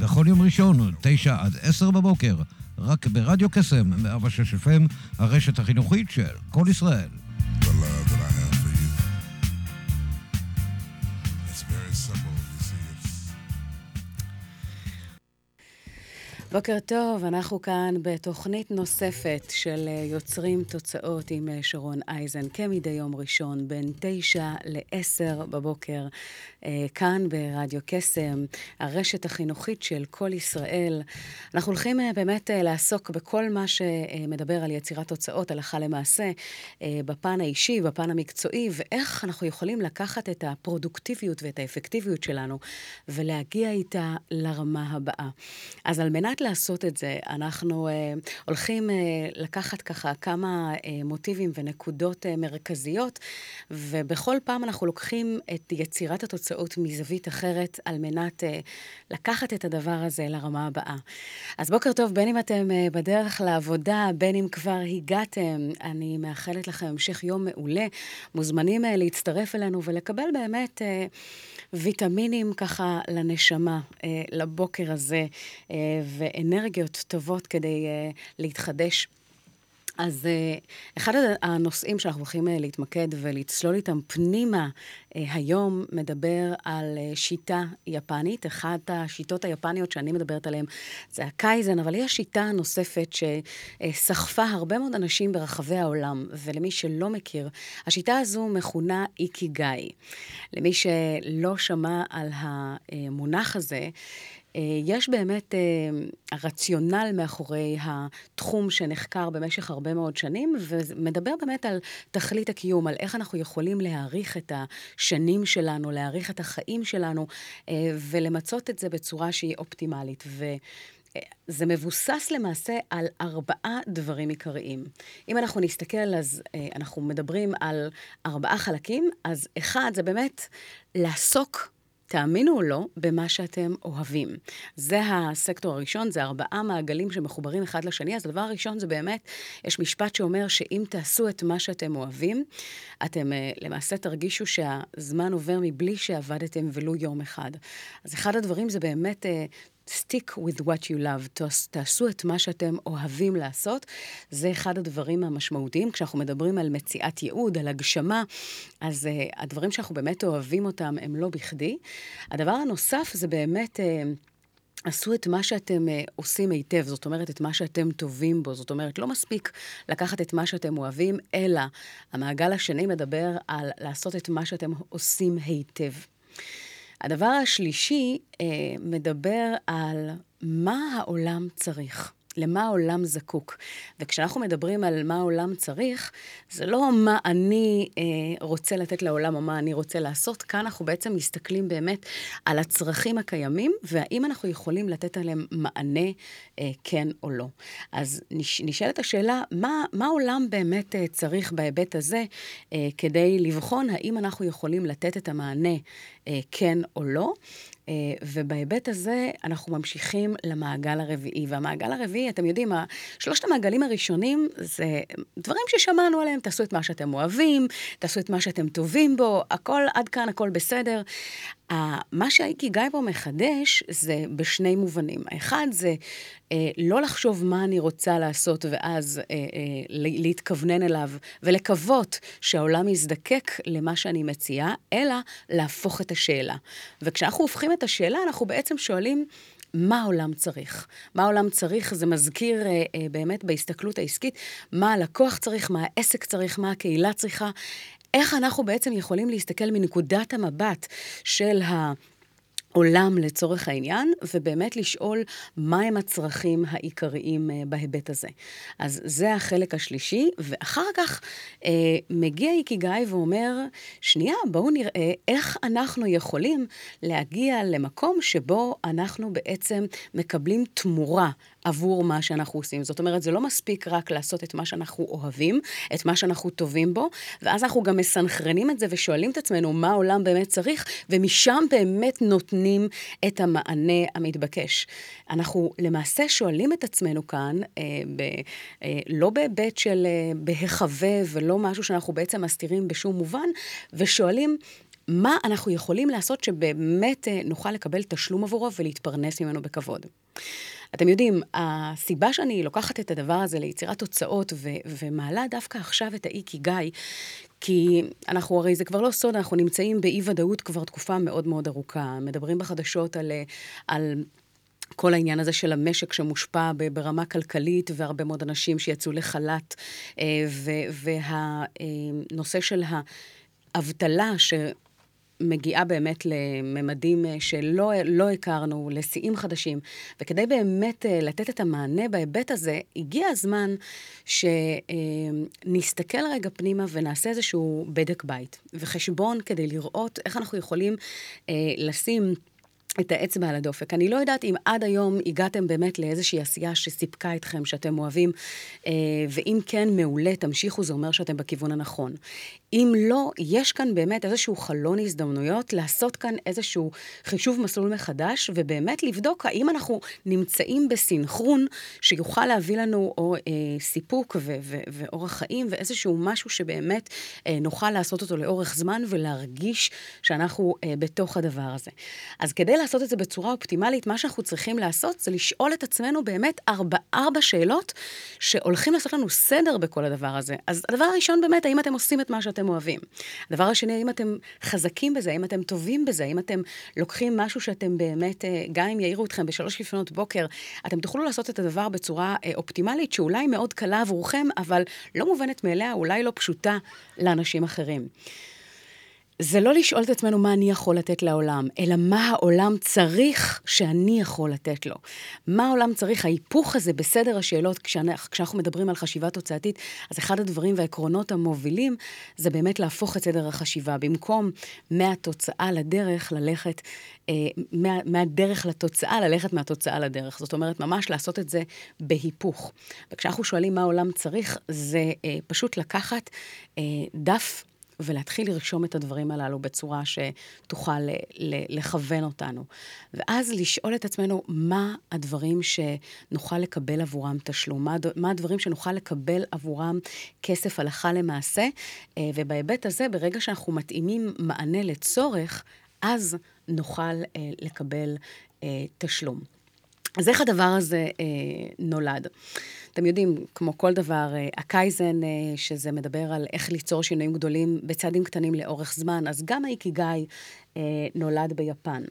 בכל יום ראשון, תשע עד עשר בבוקר, רק ברדיו קסם, 106 FM, הרשת החינוכית של כל ישראל. בוקר טוב, אנחנו כאן בתוכנית נוספת של אה, יוצרים תוצאות עם אה, שרון אייזן, כמדי יום ראשון, בין תשע לעשר בבוקר, כאן ברדיו קסם, הרשת החינוכית של כל ישראל. אנחנו הולכים אה, באמת אה, לעסוק בכל מה שמדבר על יצירת תוצאות הלכה למעשה, אה, בפן האישי, בפן המקצועי, ואיך אנחנו יכולים לקחת את הפרודוקטיביות ואת האפקטיביות שלנו ולהגיע איתה לרמה הבאה. אז על מנת לעשות את זה, אנחנו uh, הולכים uh, לקחת ככה כמה uh, מוטיבים ונקודות uh, מרכזיות, ובכל פעם אנחנו לוקחים את יצירת התוצאות מזווית אחרת, על מנת uh, לקחת את הדבר הזה לרמה הבאה. אז בוקר טוב, בין אם אתם uh, בדרך לעבודה, בין אם כבר הגעתם, אני מאחלת לכם המשך יום מעולה. מוזמנים uh, להצטרף אלינו ולקבל באמת... ויטמינים ככה לנשמה, אה, לבוקר הזה, אה, ואנרגיות טובות כדי אה, להתחדש. אז אה, אחד הנושאים שאנחנו הולכים אה, להתמקד ולצלול איתם פנימה אה, היום מדבר על שיטה יפנית. אחת השיטות היפניות שאני מדברת עליהן זה הקייזן, אבל יש שיטה נוספת שסחפה הרבה מאוד אנשים ברחבי העולם, ולמי שלא מכיר, השיטה הזו מכונה איקיגאי. למי שלא שמע על המונח הזה, יש באמת אה, הרציונל מאחורי התחום שנחקר במשך הרבה מאוד שנים, ומדבר באמת על תכלית הקיום, על איך אנחנו יכולים להעריך את השנים שלנו, להעריך את החיים שלנו, אה, ולמצות את זה בצורה שהיא אופטימלית. ו... זה מבוסס למעשה על ארבעה דברים עיקריים. אם אנחנו נסתכל, אז אה, אנחנו מדברים על ארבעה חלקים, אז אחד זה באמת לעסוק תאמינו או לא, במה שאתם אוהבים. זה הסקטור הראשון, זה ארבעה מעגלים שמחוברים אחד לשני. אז הדבר הראשון זה באמת, יש משפט שאומר שאם תעשו את מה שאתם אוהבים, אתם uh, למעשה תרגישו שהזמן עובר מבלי שעבדתם ולו יום אחד. אז אחד הדברים זה באמת... Stick with what you love, תעש- תעשו את מה שאתם אוהבים לעשות. זה אחד הדברים המשמעותיים. כשאנחנו מדברים על מציאת ייעוד, על הגשמה, אז uh, הדברים שאנחנו באמת אוהבים אותם הם לא בכדי. הדבר הנוסף זה באמת... Uh, עשו את מה שאתם uh, עושים היטב, זאת אומרת, את מה שאתם טובים בו. זאת אומרת, לא מספיק לקחת את מה שאתם אוהבים, אלא המעגל השני מדבר על לעשות את מה שאתם עושים היטב. הדבר השלישי אה, מדבר על מה העולם צריך. למה העולם זקוק. וכשאנחנו מדברים על מה העולם צריך, זה לא מה אני אה, רוצה לתת לעולם או מה אני רוצה לעשות, כאן אנחנו בעצם מסתכלים באמת על הצרכים הקיימים, והאם אנחנו יכולים לתת עליהם מענה אה, כן או לא. אז נש, נשאלת השאלה, מה, מה העולם באמת אה, צריך בהיבט הזה, אה, כדי לבחון האם אנחנו יכולים לתת את המענה אה, כן או לא. אה, ובהיבט הזה אנחנו ממשיכים למעגל הרביעי. והמעגל הרביעי, אתם יודעים, שלושת המעגלים הראשונים זה דברים ששמענו עליהם, תעשו את מה שאתם אוהבים, תעשו את מה שאתם טובים בו, הכל, עד כאן הכל בסדר. מה שהאיקיגאי פה מחדש זה בשני מובנים. האחד זה אה, לא לחשוב מה אני רוצה לעשות ואז אה, אה, להתכוונן אליו ולקוות שהעולם יזדקק למה שאני מציעה, אלא להפוך את השאלה. וכשאנחנו הופכים את השאלה, אנחנו בעצם שואלים... מה העולם צריך? מה העולם צריך? זה מזכיר אה, אה, באמת בהסתכלות העסקית, מה הלקוח צריך, מה העסק צריך, מה הקהילה צריכה. איך אנחנו בעצם יכולים להסתכל מנקודת המבט של ה... עולם לצורך העניין, ובאמת לשאול מהם הצרכים העיקריים אה, בהיבט הזה. אז זה החלק השלישי, ואחר כך אה, מגיע איקיגאי ואומר, שנייה, בואו נראה איך אנחנו יכולים להגיע למקום שבו אנחנו בעצם מקבלים תמורה עבור מה שאנחנו עושים. זאת אומרת, זה לא מספיק רק לעשות את מה שאנחנו אוהבים, את מה שאנחנו טובים בו, ואז אנחנו גם מסנכרנים את זה ושואלים את עצמנו מה העולם באמת צריך, ומשם באמת נותנים את המענה המתבקש. אנחנו למעשה שואלים את עצמנו כאן, אה, ב, אה, לא בהיבט של אה, בהיחווה ולא משהו שאנחנו בעצם מסתירים בשום מובן, ושואלים, מה אנחנו יכולים לעשות שבאמת אה, נוכל לקבל תשלום עבורו ולהתפרנס ממנו בכבוד. אתם יודעים, הסיבה שאני לוקחת את הדבר הזה ליצירת תוצאות ו- ומעלה דווקא עכשיו את האי קיגאי, כי אנחנו, הרי זה כבר לא סוד, אנחנו נמצאים באי-ודאות כבר תקופה מאוד מאוד ארוכה. מדברים בחדשות על... על כל העניין הזה של המשק שמושפע ברמה כלכלית, והרבה מאוד אנשים שיצאו לחל"ת, אה, והנושא של האבטלה, ש... מגיעה באמת לממדים אה, שלא לא הכרנו, לשיאים חדשים. וכדי באמת אה, לתת את המענה בהיבט הזה, הגיע הזמן שנסתכל אה, רגע פנימה ונעשה איזשהו בדק בית וחשבון כדי לראות איך אנחנו יכולים לשים... את האצבע על הדופק. אני לא יודעת אם עד היום הגעתם באמת לאיזושהי עשייה שסיפקה אתכם, שאתם אוהבים, ואם כן, מעולה, תמשיכו, זה אומר שאתם בכיוון הנכון. אם לא, יש כאן באמת איזשהו חלון הזדמנויות לעשות כאן איזשהו חישוב מסלול מחדש, ובאמת לבדוק האם אנחנו נמצאים בסינכרון שיוכל להביא לנו או אה, סיפוק ו- ו- ואורח חיים, ואיזשהו משהו שבאמת אה, נוכל לעשות אותו לאורך זמן ולהרגיש שאנחנו אה, בתוך הדבר הזה. אז כדי לעשות את זה בצורה אופטימלית, מה שאנחנו צריכים לעשות זה לשאול את עצמנו באמת ארבע, ארבע שאלות שהולכים לעשות לנו סדר בכל הדבר הזה. אז הדבר הראשון באמת, האם אתם עושים את מה שאתם... אתם אוהבים. הדבר השני, האם אתם חזקים בזה, האם אתם טובים בזה, האם אתם לוקחים משהו שאתם באמת, אה, גם אם יעירו אתכם בשלוש לפנות בוקר, אתם תוכלו לעשות את הדבר בצורה אה, אופטימלית, שאולי מאוד קלה עבורכם, אבל לא מובנת מאליה, אולי לא פשוטה לאנשים אחרים. זה לא לשאול את עצמנו מה אני יכול לתת לעולם, אלא מה העולם צריך שאני יכול לתת לו. מה העולם צריך, ההיפוך הזה בסדר השאלות, כשאנחנו, כשאנחנו מדברים על חשיבה תוצאתית, אז אחד הדברים והעקרונות המובילים זה באמת להפוך את סדר החשיבה. במקום מהתוצאה לדרך, ללכת, אה, מה, מהדרך לתוצאה, ללכת מהתוצאה לדרך. זאת אומרת, ממש לעשות את זה בהיפוך. וכשאנחנו שואלים מה העולם צריך, זה אה, פשוט לקחת אה, דף ולהתחיל לרשום את הדברים הללו בצורה שתוכל לכוון אותנו. ואז לשאול את עצמנו מה הדברים שנוכל לקבל עבורם תשלום, מה, מה הדברים שנוכל לקבל עבורם כסף הלכה למעשה, אה, ובהיבט הזה, ברגע שאנחנו מתאימים מענה לצורך, אז נוכל אה, לקבל אה, תשלום. אז איך הדבר הזה אה, נולד? אתם יודעים, כמו כל דבר, אה, הקייזן, אה, שזה מדבר על איך ליצור שינויים גדולים בצעדים קטנים לאורך זמן, אז גם האיקיגאי אה, נולד ביפן.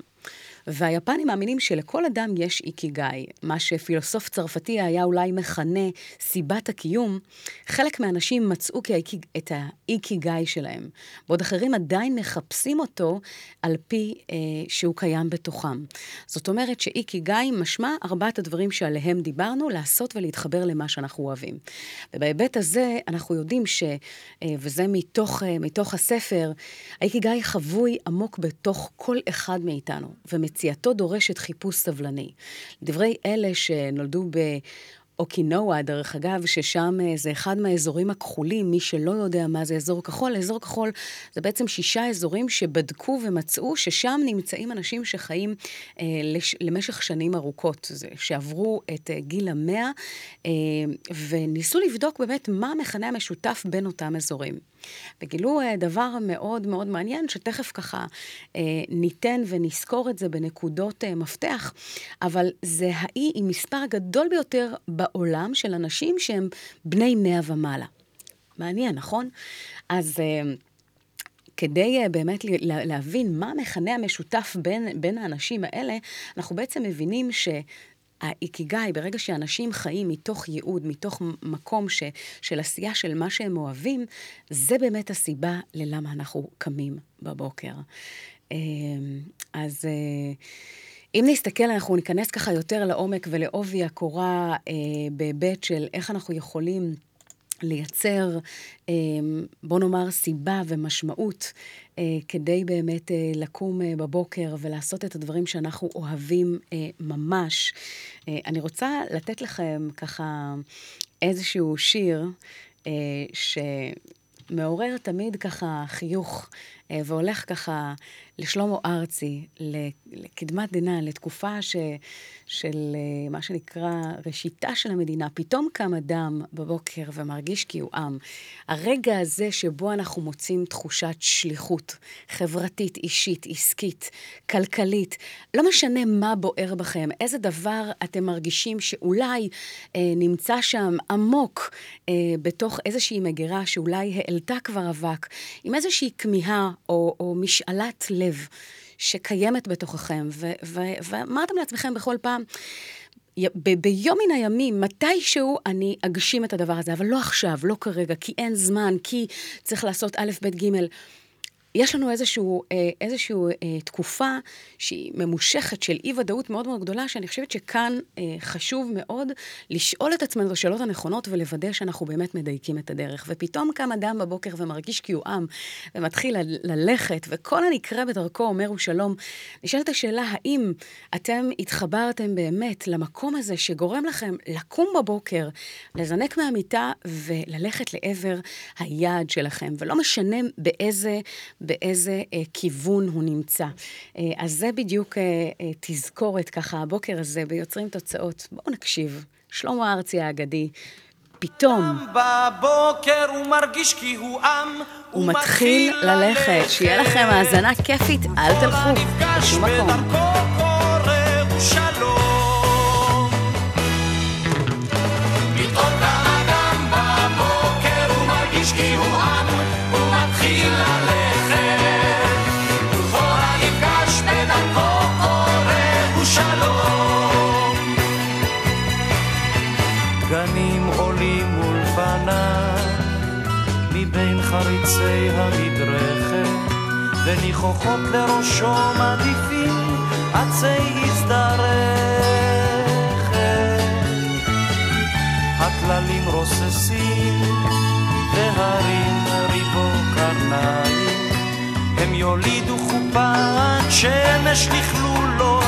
והיפנים מאמינים שלכל אדם יש איקיגאי, מה שפילוסוף צרפתי היה אולי מכנה סיבת הקיום, חלק מהאנשים מצאו כאיקיג, את האיקיגאי שלהם, בעוד אחרים עדיין מחפשים אותו על פי אה, שהוא קיים בתוכם. זאת אומרת שאיקיגאי משמע ארבעת הדברים שעליהם דיברנו, לעשות ולהתחבר למה שאנחנו אוהבים. ובהיבט הזה אנחנו יודעים ש... אה, וזה מתוך, אה, מתוך הספר, האיקיגאי חבוי עמוק בתוך כל אחד מאיתנו. מציאתו דורשת חיפוש סבלני. דברי אלה שנולדו ב... אוקינואה, דרך אגב, ששם אה, זה אחד מהאזורים הכחולים, מי שלא יודע מה זה אזור כחול, אזור כחול זה בעצם שישה אזורים שבדקו ומצאו ששם נמצאים אנשים שחיים אה, לש, למשך שנים ארוכות, זה, שעברו את אה, גיל המאה, אה, וניסו לבדוק באמת מה המכנה המשותף בין אותם אזורים. וגילו אה, דבר מאוד מאוד מעניין, שתכף ככה אה, ניתן ונזכור את זה בנקודות אה, מפתח, אבל זה האי עם מספר גדול ביותר בעולם של אנשים שהם בני מאה ומעלה. מעניין, נכון? אז... כדי באמת להבין מה המכנה המשותף בין, בין האנשים האלה, אנחנו בעצם מבינים ש... האיקיגאי, ברגע שאנשים חיים מתוך ייעוד, מתוך מקום ש, של עשייה של מה שהם אוהבים, זה באמת הסיבה ללמה אנחנו קמים בבוקר. אמ, אז אז אם נסתכל, אנחנו ניכנס ככה יותר לעומק ולעובי הקורה בהיבט של איך אנחנו יכולים... לייצר, אה, בוא נאמר, סיבה ומשמעות אה, כדי באמת אה, לקום בבוקר ולעשות את הדברים שאנחנו אוהבים ממש. אני רוצה לתת לכם ככה איזשהו שיר שמעורר תמיד ככה חיוך והולך ככה לשלמה ארצי, לקדמת דנא, לתקופה ש, של אה, מה שנקרא ראשיתה של המדינה. פתאום קם אדם בבוקר ומרגיש כי הוא עם. הרגע הזה שבו אנחנו מוצאים תחושת שליחות חברתית, אישית, עסקית, כלכלית, לא משנה מה בוער בכם, איזה דבר אתם מרגישים שאולי אה, נמצא שם עמוק אה, בתוך איזושהי מגירה שאולי העלתה כבר אבק, עם איזושהי כמיהה או, או משאלת לב. לב שקיימת בתוככם, ואמרתם לעצמכם בכל פעם, ב- ביום מן הימים, מתישהו אני אגשים את הדבר הזה, אבל לא עכשיו, לא כרגע, כי אין זמן, כי צריך לעשות א', ב', ג'. יש לנו איזשהו, אה, איזשהו אה, תקופה שהיא ממושכת של אי-ודאות מאוד מאוד גדולה, שאני חושבת שכאן אה, חשוב מאוד לשאול את עצמנו את השאלות הנכונות ולוודא שאנחנו באמת מדייקים את הדרך. ופתאום קם אדם בבוקר ומרגיש כי הוא עם, ומתחיל ללכת, וכל הנקרא בדרכו אומר הוא שלום. נשאלת השאלה, האם אתם התחברתם באמת למקום הזה שגורם לכם לקום בבוקר, לזנק מהמיטה וללכת לעבר היעד שלכם, ולא משנה באיזה... באיזה אה, כיוון הוא נמצא. אה, אז זה בדיוק אה, אה, תזכורת ככה הבוקר הזה ביוצרים תוצאות. בואו נקשיב. שלמה ארצי האגדי, פתאום... בבוקר הוא מרגיש כי הוא עם, הוא מתחיל ללכת. שיהיה לכם האזנה כיפית, אל תלכו בשום מקום. חריצי המדרכת, וניחוחות לראשו מעדיפים עצי הזדרכת. הטללים רוססים, והרים ריבו קרניים, הם יולידו חופת שמש לכלולותיו.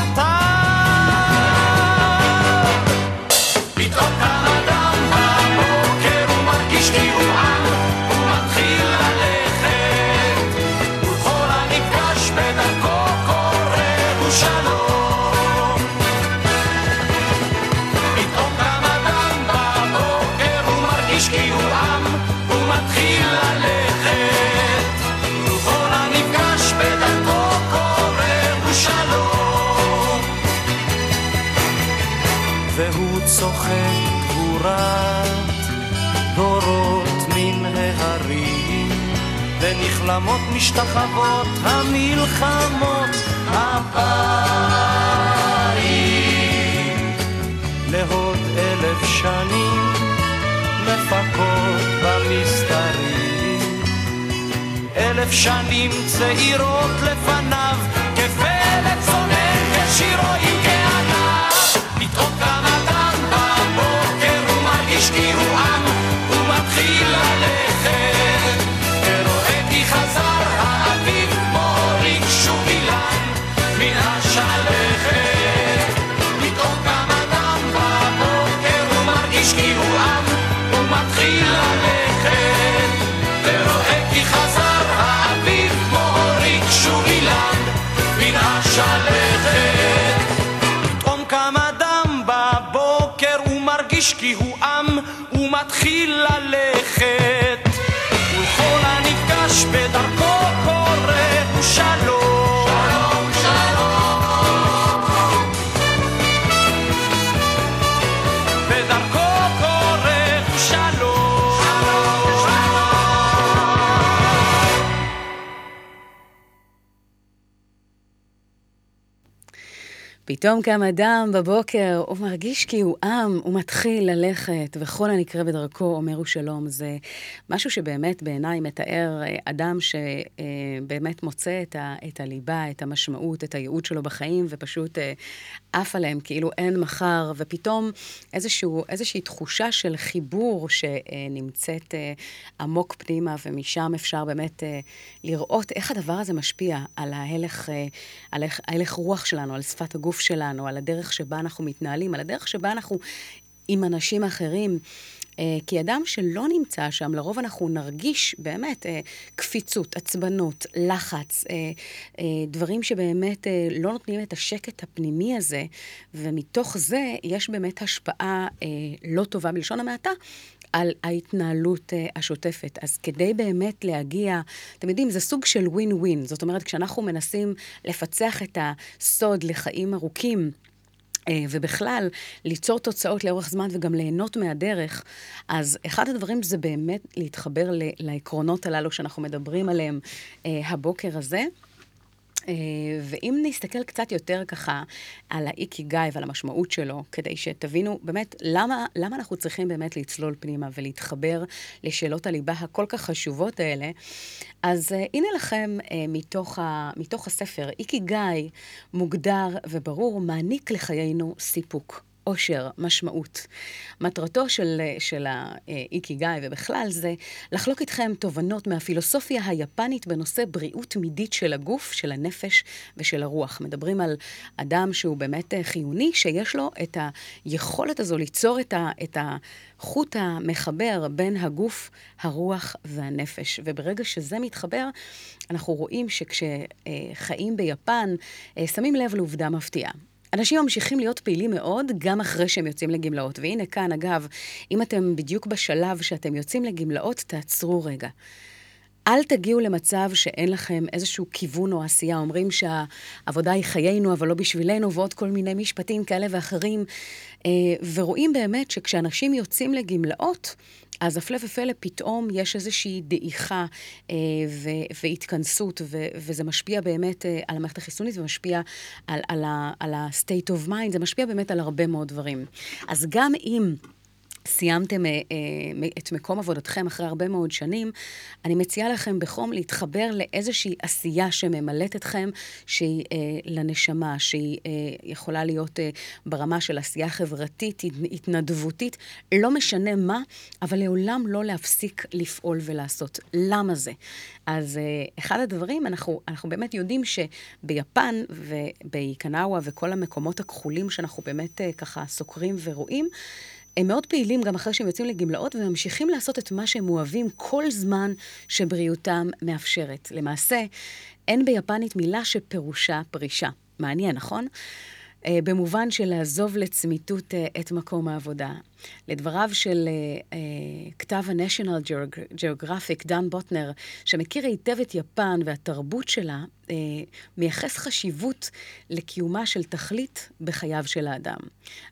נחלמות משתחוות המלחמות הבאים לעוד אלף שנים מפקות במסתרים. אלף שנים צעירות לפניו כפלט צונן כשירו עם כענב פתאום קם אדם בבוקר הוא מרגיש כי הוא עם הוא מתחיל ללכת חזר האביב מוריד שוב אילן מן השלכת. פתאום קם אדם בבוקר הוא מרגיש כי הוא עם הוא מתחיל ללכת. ורואה כי חזר האביב מוריד שוב אילן מן השלכת. פתאום קם אדם בבוקר הוא מרגיש כי הוא עם הוא מתחיל ללכת פתאום קם אדם בבוקר, הוא מרגיש כי הוא עם, הוא מתחיל ללכת, וכל הנקרה בדרכו אומר הוא שלום. זה משהו שבאמת בעיניי מתאר אה, אדם שבאמת מוצא את, ה, את הליבה, את המשמעות, את הייעוד שלו בחיים, ופשוט אה, עף עליהם כאילו אין מחר, ופתאום איזשהו, איזושהי תחושה של חיבור שנמצאת אה, עמוק פנימה, ומשם אפשר באמת לראות איך הדבר הזה משפיע על ההלך, על ההלך רוח שלנו, על שפת הגוף. הגוף שלנו, על הדרך שבה אנחנו מתנהלים, על הדרך שבה אנחנו עם אנשים אחרים. אה, כי אדם שלא נמצא שם, לרוב אנחנו נרגיש באמת אה, קפיצות, עצבנות, לחץ, אה, דברים שבאמת לא נותנים את השקט הפנימי הזה, ומתוך זה יש באמת השפעה לא טובה בלשון המעטה על ההתנהלות השוטפת. אז כדי באמת להגיע, אתם יודעים, זה סוג של ווין ווין. זאת אומרת, כשאנחנו מנסים לפצח את הסוד לחיים ארוכים, אה, ובכלל, ליצור תוצאות לאורך זמן וגם ליהנות מהדרך, אז אחד הדברים זה באמת להתחבר לעקרונות הללו שאנחנו מדברים עליהם אה, הבוקר הזה. אה, ואם נסתכל קצת יותר ככה על האיקי גיא ועל המשמעות שלו, כדי שתבינו באמת למה, למה אנחנו צריכים באמת לצלול פנימה ולהתחבר לשאלות הליבה הכל כך חשובות האלה, אז uh, הנה לכם uh, מתוך, ה, מתוך הספר, איקי גיא מוגדר וברור, מעניק לחיינו סיפוק. אושר, משמעות. מטרתו של, של האיקיגאי ובכלל זה לחלוק איתכם תובנות מהפילוסופיה היפנית בנושא בריאות מידית של הגוף, של הנפש ושל הרוח. מדברים על אדם שהוא באמת חיוני, שיש לו את היכולת הזו ליצור את, ה, את החוט המחבר בין הגוף, הרוח והנפש. וברגע שזה מתחבר, אנחנו רואים שכשחיים ביפן, אה, שמים לב לעובדה מפתיעה. אנשים ממשיכים להיות פעילים מאוד גם אחרי שהם יוצאים לגמלאות. והנה כאן, אגב, אם אתם בדיוק בשלב שאתם יוצאים לגמלאות, תעצרו רגע. אל תגיעו למצב שאין לכם איזשהו כיוון או עשייה. אומרים שהעבודה היא חיינו, אבל לא בשבילנו, ועוד כל מיני משפטים כאלה ואחרים. אה, ורואים באמת שכשאנשים יוצאים לגמלאות, אז הפלא ופלא, פתאום יש איזושהי דעיכה אה, ו- והתכנסות, ו- וזה משפיע באמת אה, על המערכת החיסונית ומשפיע על, על, ה- על ה-state of mind, זה משפיע באמת על הרבה מאוד דברים. אז גם אם... סיימתם אה, אה, את מקום עבודתכם אחרי הרבה מאוד שנים, אני מציעה לכם בחום להתחבר לאיזושהי עשייה שממלאת אתכם, שהיא אה, לנשמה, שהיא אה, יכולה להיות אה, ברמה של עשייה חברתית, התנדבותית, לא משנה מה, אבל לעולם לא להפסיק לפעול ולעשות. למה זה? אז אה, אחד הדברים, אנחנו, אנחנו באמת יודעים שביפן ובאיקנאווה וכל המקומות הכחולים שאנחנו באמת אה, ככה סוקרים ורואים, הם מאוד פעילים גם אחרי שהם יוצאים לגמלאות וממשיכים לעשות את מה שהם אוהבים כל זמן שבריאותם מאפשרת. למעשה, אין ביפנית מילה שפירושה פרישה. מעניין, נכון? אה, במובן של לעזוב לצמיתות אה, את מקום העבודה. לדבריו של uh, uh, כתב ה-National Geographic, דן בוטנר, שמכיר היטב את יפן והתרבות שלה, uh, מייחס חשיבות לקיומה של תכלית בחייו של האדם.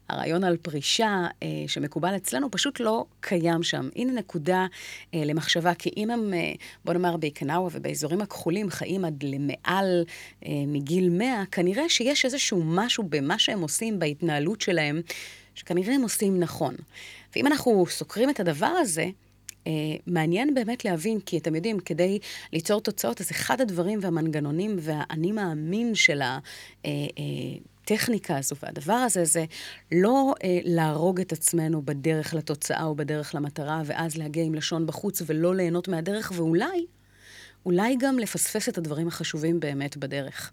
הרעיון על פרישה uh, שמקובל אצלנו פשוט לא קיים שם. הנה נקודה uh, למחשבה, כי אם הם, uh, בוא נאמר, באיקנאווה ובאזורים הכחולים חיים עד למעל uh, מגיל 100, כנראה שיש איזשהו משהו במה שהם עושים, בהתנהלות שלהם, שכנראה הם עושים נכון. ואם אנחנו סוקרים את הדבר הזה, אה, מעניין באמת להבין, כי אתם יודעים, כדי ליצור תוצאות, אז אחד הדברים והמנגנונים והאני מאמין של הטכניקה הזו והדבר הזה, זה לא אה, להרוג את עצמנו בדרך לתוצאה או בדרך למטרה, ואז להגיע עם לשון בחוץ ולא ליהנות מהדרך, ואולי... אולי גם לפספס את הדברים החשובים באמת בדרך,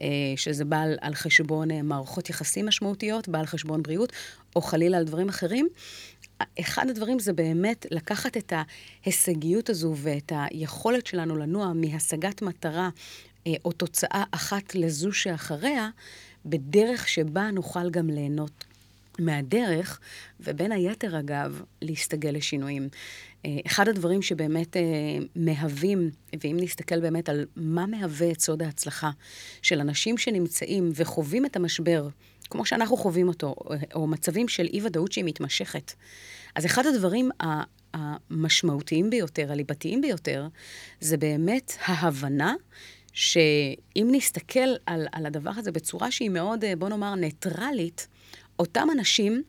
אה, שזה בא על, חשבון אה, מערכות יחסים משמעותיות, בא על חשבון בריאות, או חלילה על דברים אחרים. אחד הדברים זה באמת לקחת את ההישגיות הזו ואת היכולת שלנו לנוע מהשגת מטרה אה, או תוצאה אחת לזו שאחריה, בדרך שבה נוכל גם ליהנות מהדרך, ובין היתר, אגב, להסתגל לשינויים. אחד הדברים שבאמת אה, מהווים, ואם נסתכל באמת על מה מהווה את סוד ההצלחה של אנשים שנמצאים וחווים את המשבר, כמו שאנחנו חווים אותו, או, או מצבים של אי-ודאות שהיא מתמשכת, אז אחד הדברים המשמעותיים ביותר, הליבתיים ביותר, זה באמת ההבנה שאם נסתכל על, על הדבר הזה בצורה שהיא מאוד, אה, בוא נאמר, ניטרלית, אותם אנשים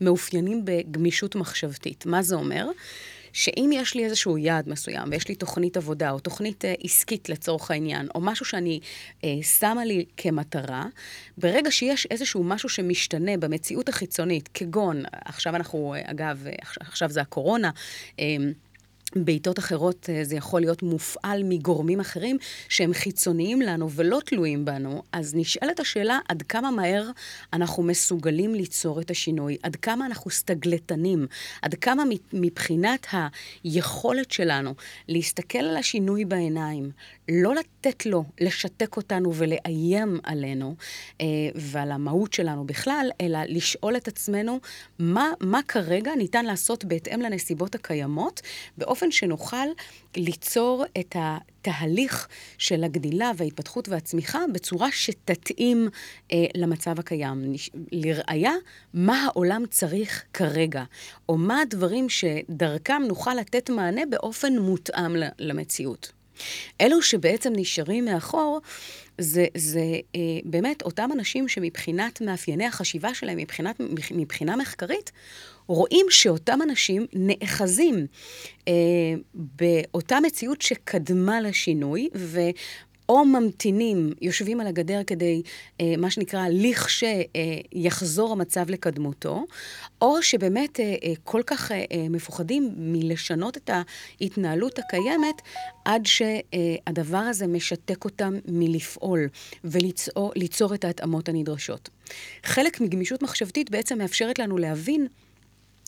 מאופיינים בגמישות מחשבתית. מה זה אומר? שאם יש לי איזשהו יעד מסוים, ויש לי תוכנית עבודה, או תוכנית אה, עסקית לצורך העניין, או משהו שאני אה, שמה לי כמטרה, ברגע שיש איזשהו משהו שמשתנה במציאות החיצונית, כגון, עכשיו אנחנו, אה, אגב, אה, עכשיו זה הקורונה, אה, בעיתות אחרות אה, זה יכול להיות מופעל מגורמים אחרים שהם חיצוניים לנו ולא תלויים בנו, אז נשאלת השאלה עד כמה מהר אנחנו מסוגלים ליצור את השינוי, עד כמה אנחנו סטגלטנים, עד כמה מבחינת היכולת שלנו להסתכל על השינוי בעיניים, לא לתת לו לשתק אותנו ולאיים עלינו אה, ועל המהות שלנו בכלל, אלא לשאול את עצמנו מה, מה כרגע ניתן לעשות בהתאם לנסיבות הקיימות, באופן שנוכל ליצור את התהליך של הגדילה וההתפתחות והצמיחה בצורה שתתאים אה, למצב הקיים. לראיה, מה העולם צריך כרגע, או מה הדברים שדרכם נוכל לתת מענה באופן מותאם למציאות. אלו שבעצם נשארים מאחור, זה, זה אה, באמת אותם אנשים שמבחינת מאפייני החשיבה שלהם, מבחינת, מבחינה מחקרית, רואים שאותם אנשים נאחזים אה, באותה מציאות שקדמה לשינוי, ו... או ממתינים, יושבים על הגדר כדי, אה, מה שנקרא, לכשיחזור אה, המצב לקדמותו, או שבאמת אה, אה, כל כך אה, אה, מפוחדים מלשנות את ההתנהלות הקיימת, עד שהדבר הזה משתק אותם מלפעול וליצור את ההתאמות הנדרשות. חלק מגמישות מחשבתית בעצם מאפשרת לנו להבין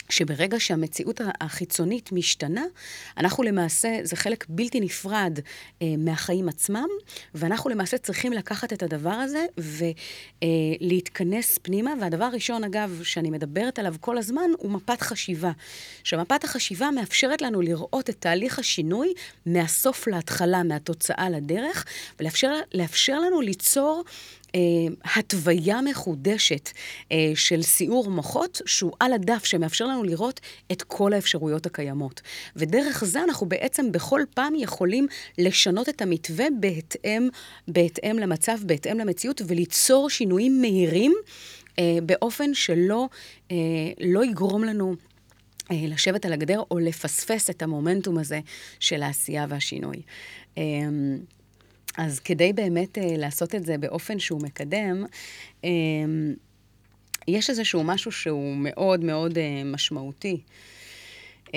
שברגע שהמציאות החיצונית משתנה, אנחנו למעשה, זה חלק בלתי נפרד אה, מהחיים עצמם, ואנחנו למעשה צריכים לקחת את הדבר הזה ולהתכנס אה, פנימה. והדבר הראשון, אגב, שאני מדברת עליו כל הזמן, הוא מפת חשיבה. שמפת החשיבה מאפשרת לנו לראות את תהליך השינוי מהסוף להתחלה, מהתוצאה לדרך, ולאפשר לנו ליצור התוויה מחודשת אה, של סיעור מוחות, שהוא על הדף, שמאפשר לנו לראות את כל האפשרויות הקיימות. ודרך זה אנחנו בעצם בכל פעם יכולים לשנות את המתווה בהתאם, בהתאם למצב, בהתאם למציאות, וליצור שינויים מהירים אה, באופן שלא אה, לא יגרום לנו... אה, לשבת על הגדר או לפספס את המומנטום הזה של העשייה והשינוי. אה, אז כדי באמת uh, לעשות את זה באופן שהוא מקדם, um, יש איזשהו משהו שהוא מאוד מאוד uh, משמעותי uh,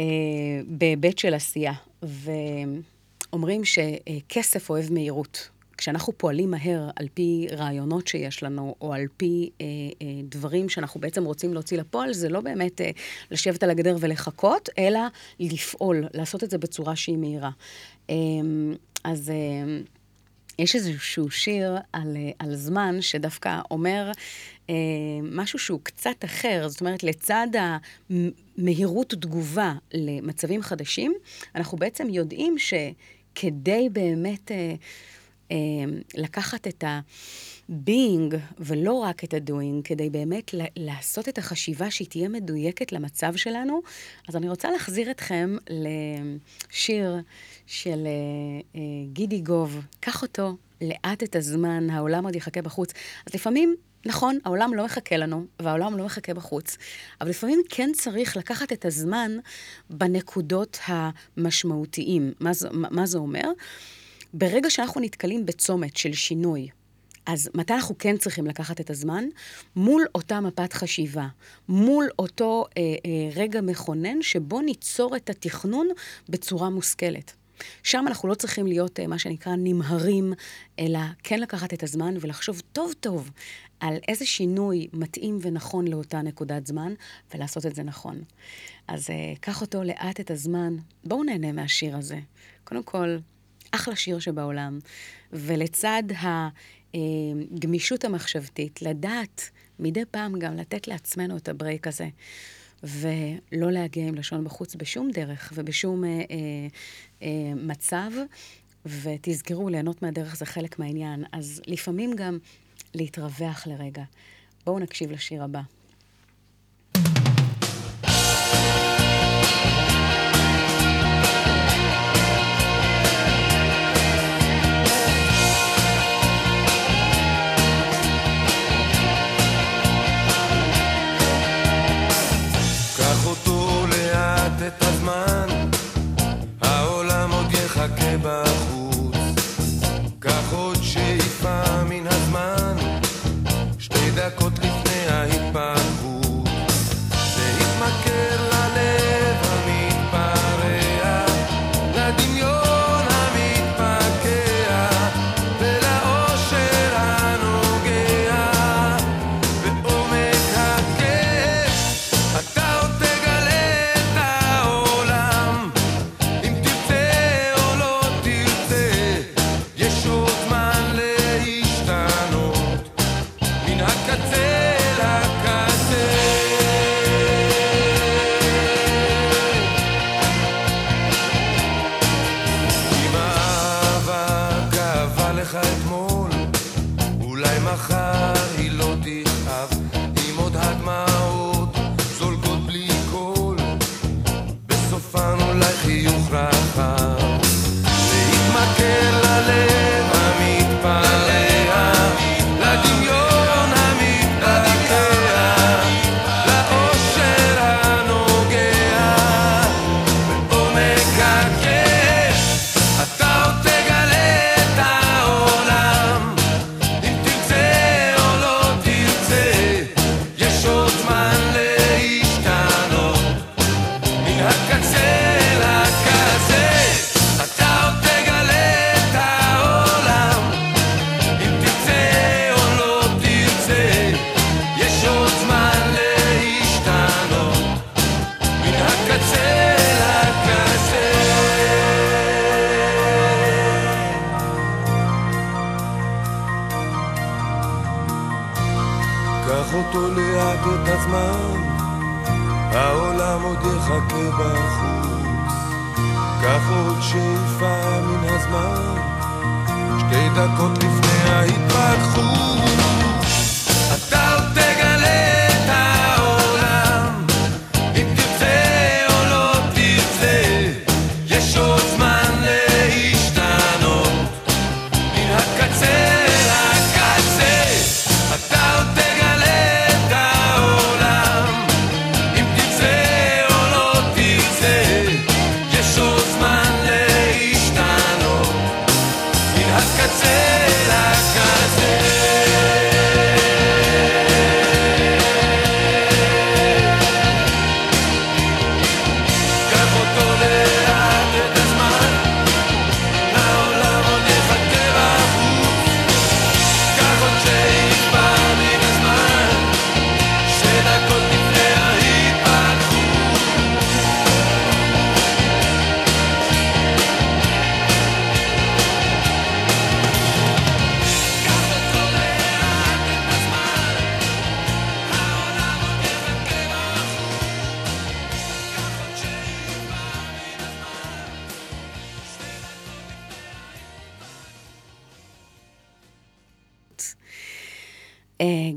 בהיבט של עשייה. ואומרים שכסף אוהב מהירות. כשאנחנו פועלים מהר על פי רעיונות שיש לנו, או על פי אה, אה, דברים שאנחנו בעצם רוצים להוציא לפועל, זה לא באמת אה, לשבת על הגדר ולחכות, אלא לפעול, לעשות את זה בצורה שהיא מהירה. אה, אז... אה, יש איזשהו שיר על, אה, על זמן שדווקא אומר אה, משהו שהוא קצת אחר. זאת אומרת, לצד המהירות תגובה למצבים חדשים, אנחנו בעצם יודעים שכדי באמת אה, אה, לקחת את ה... being ולא רק את ה-doing, כדי באמת לעשות את החשיבה שהיא תהיה מדויקת למצב שלנו. אז אני רוצה להחזיר אתכם לשיר של uh, uh, גידי גוב, קח אותו לאט את הזמן, העולם עוד יחכה בחוץ. אז לפעמים נכון, העולם לא מחכה לנו, והעולם לא מחכה בחוץ, אבל לפעמים כן צריך לקחת את הזמן בנקודות המשמעותיים. מה זה, מה זה אומר? ברגע שאנחנו נתקלים בצומת של שינוי, אז מתי אנחנו כן צריכים לקחת את הזמן? מול אותה מפת חשיבה, מול אותו אה, אה, רגע מכונן שבו ניצור את התכנון בצורה מושכלת. שם אנחנו לא צריכים להיות, אה, מה שנקרא, נמהרים, אלא כן לקחת את הזמן ולחשוב טוב טוב על איזה שינוי מתאים ונכון לאותה נקודת זמן, ולעשות את זה נכון. אז אה, קח אותו לאט את הזמן. בואו נהנה מהשיר הזה. קודם כל, אחלה שיר שבעולם, ולצד הגמישות המחשבתית, לדעת מדי פעם גם לתת לעצמנו את הברייק הזה. ולא להגיע עם לשון בחוץ בשום דרך ובשום אה, אה, אה, מצב, ותזכרו, ליהנות מהדרך זה חלק מהעניין. אז לפעמים גם להתרווח לרגע. בואו נקשיב לשיר הבא.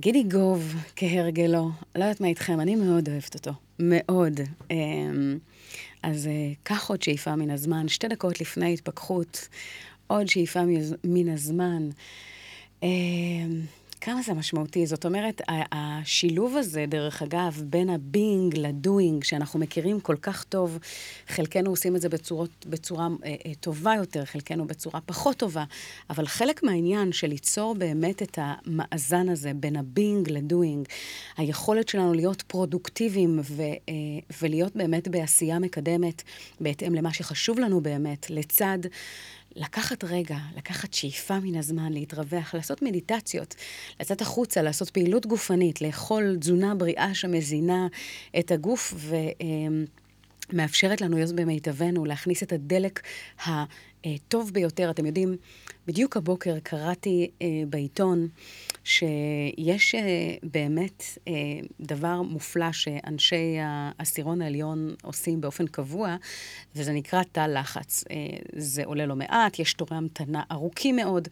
גידי גוב, כהרגלו, לא יודעת מה איתכם, אני מאוד אוהבת אותו. מאוד. אה, אז אה, קח עוד שאיפה מן הזמן, שתי דקות לפני ההתפכחות, עוד שאיפה מן הזמן. כמה זה משמעותי. זאת אומרת, השילוב הזה, דרך אגב, בין הבינג לדוינג, שאנחנו מכירים כל כך טוב, חלקנו עושים את זה בצורות, בצורה אה, אה, טובה יותר, חלקנו בצורה פחות טובה, אבל חלק מהעניין של ליצור באמת את המאזן הזה בין הבינג לדוינג, היכולת שלנו להיות פרודוקטיביים ו, אה, ולהיות באמת בעשייה מקדמת, בהתאם למה שחשוב לנו באמת, לצד... לקחת רגע, לקחת שאיפה מן הזמן, להתרווח, לעשות מדיטציות, לצאת החוצה, לעשות פעילות גופנית, לאכול תזונה בריאה שמזינה את הגוף ומאפשרת לנו להיות במיטבנו, להכניס את הדלק הטוב ביותר. אתם יודעים, בדיוק הבוקר קראתי אה, בעיתון שיש אה, באמת אה, דבר מופלא שאנשי העשירון העליון עושים באופן קבוע, וזה נקרא תא לחץ. אה, זה עולה לא מעט, יש תורי המתנה ארוכים מאוד,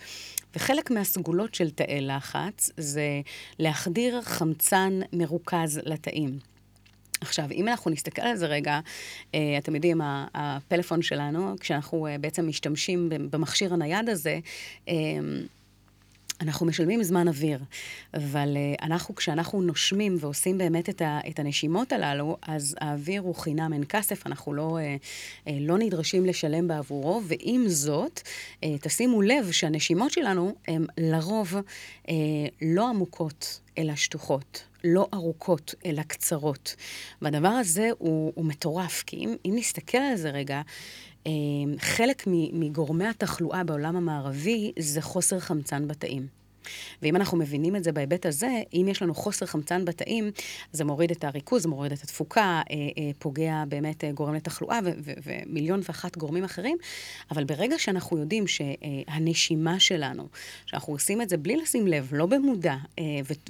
וחלק מהסגולות של תאי לחץ זה להחדיר חמצן מרוכז לתאים. עכשיו, אם אנחנו נסתכל על זה רגע, אתם יודעים, הפלאפון שלנו, כשאנחנו בעצם משתמשים במכשיר הנייד הזה, אנחנו משלמים זמן אוויר, אבל uh, אנחנו, כשאנחנו נושמים ועושים באמת את, ה, את הנשימות הללו, אז האוויר הוא חינם אין כסף, אנחנו לא, uh, uh, לא נדרשים לשלם בעבורו, ועם זאת, תשימו לב שהנשימות שלנו הן לרוב לא עמוקות, אלא שטוחות. לא ארוכות, אלא קצרות. והדבר הזה הוא, הוא מטורף, כי אם, אם נסתכל על זה רגע, אה, חלק מגורמי התחלואה בעולם המערבי זה חוסר חמצן בתאים. ואם אנחנו מבינים את זה בהיבט הזה, אם יש לנו חוסר חמצן בתאים, זה מוריד את הריכוז, מוריד את התפוקה, אה, אה, פוגע באמת, אה, גורם לתחלואה ומיליון ואחת גורמים אחרים. אבל ברגע שאנחנו יודעים שהנשימה שלנו, שאנחנו עושים את זה בלי לשים לב, לא במודע,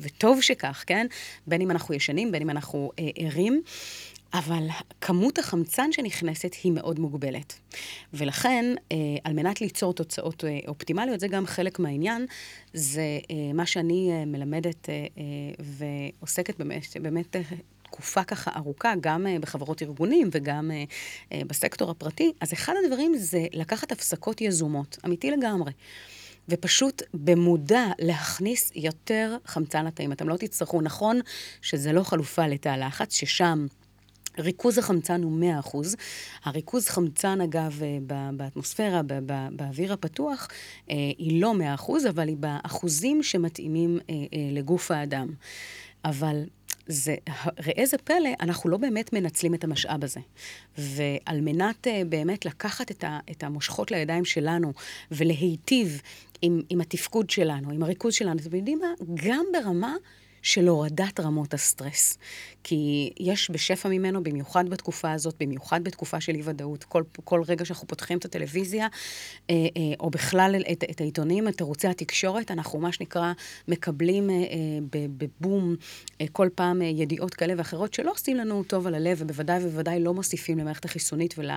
וטוב שכך, כן? בין אם אנחנו ישנים, בין אם אנחנו ערים, אבל כמות החמצן שנכנסת היא מאוד מוגבלת. ולכן, אה, על מנת ליצור תוצאות אה, אופטימליות, זה גם חלק מהעניין, זה אה, מה שאני מלמדת ועוסקת באמת, באמת תקופה ככה ארוכה, גם בחברות ארגונים וגם בסקטור הפרטי. אז אחד הדברים זה לקחת הפסקות יזומות, אמיתי לגמרי. ופשוט במודע להכניס יותר חמצן לתאים. אתם לא תצטרכו, נכון שזה לא חלופה לתא לחץ, ששם... ריכוז החמצן הוא 100%. הריכוז חמצן, אגב, אה, באטמוספירה, באוויר הפתוח, אה, היא לא 100%, אבל היא באחוזים שמתאימים אה, לגוף האדם. אבל זה, ראה זה פלא, אנחנו לא באמת מנצלים את המשאב הזה. ועל מנת באמת לקחת את, ה, את המושכות לידיים שלנו ולהיטיב עם, עם התפקוד שלנו, עם הריכוז שלנו, אתם יודעים מה? גם ברמה של הורדת רמות הסטרס. כי יש בשפע ממנו, במיוחד בתקופה הזאת, במיוחד בתקופה של אי-ודאות. כל, כל רגע שאנחנו פותחים את הטלוויזיה, אה, אה, או בכלל את, את העיתונים, את ערוצי התקשורת, אנחנו מה שנקרא מקבלים אה, בבום כל פעם ידיעות כאלה ואחרות שלא עושים לנו טוב על הלב, ובוודאי ובוודאי לא מוסיפים למערכת החיסונית ול...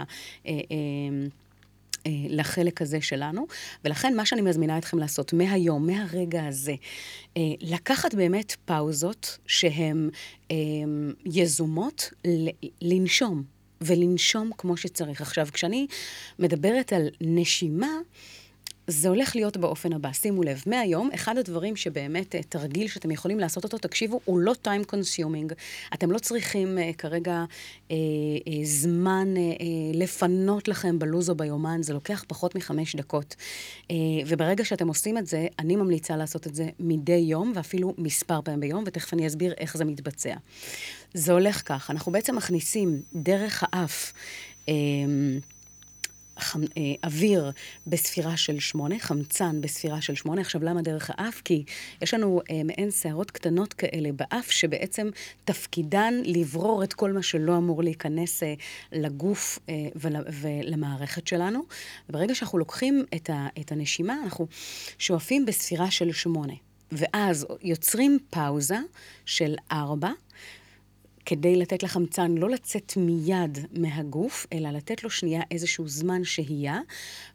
אה, לחלק הזה שלנו. ולכן מה שאני מזמינה אתכם לעשות מהיום, מהרגע הזה, אה, לקחת באמת פאוזות שהן אה, יזומות, לנשום, ולנשום כמו שצריך. עכשיו, כשאני מדברת על נשימה, זה הולך להיות באופן הבא, שימו לב, מהיום, אחד הדברים שבאמת, אה, תרגיל שאתם יכולים לעשות אותו, תקשיבו, הוא לא time consuming. אתם לא צריכים uh, כרגע uh, uh, זמן uh, uh, לפנות לכם בלו"ז או ביומן, זה לוקח פחות מחמש דקות. Uh, וברגע שאתם עושים את זה, אני ממליצה לעשות את זה מדי יום, ואפילו מספר פעמים ביום, ותכף אני אסביר איך זה מתבצע. זה הולך כך, אנחנו בעצם מכניסים דרך האף, uh, חמ, אה, אוויר בספירה של שמונה, חמצן בספירה של שמונה. עכשיו, למה דרך האף? כי יש לנו אה, מעין שערות קטנות כאלה באף, שבעצם תפקידן לברור את כל מה שלא אמור להיכנס אה, לגוף אה, ול, ולמערכת שלנו. וברגע שאנחנו לוקחים את, ה, את הנשימה, אנחנו שואפים בספירה של שמונה. ואז יוצרים פאוזה של ארבע, כדי לתת לחמצן לא לצאת מיד מהגוף, אלא לתת לו שנייה איזשהו זמן שהייה,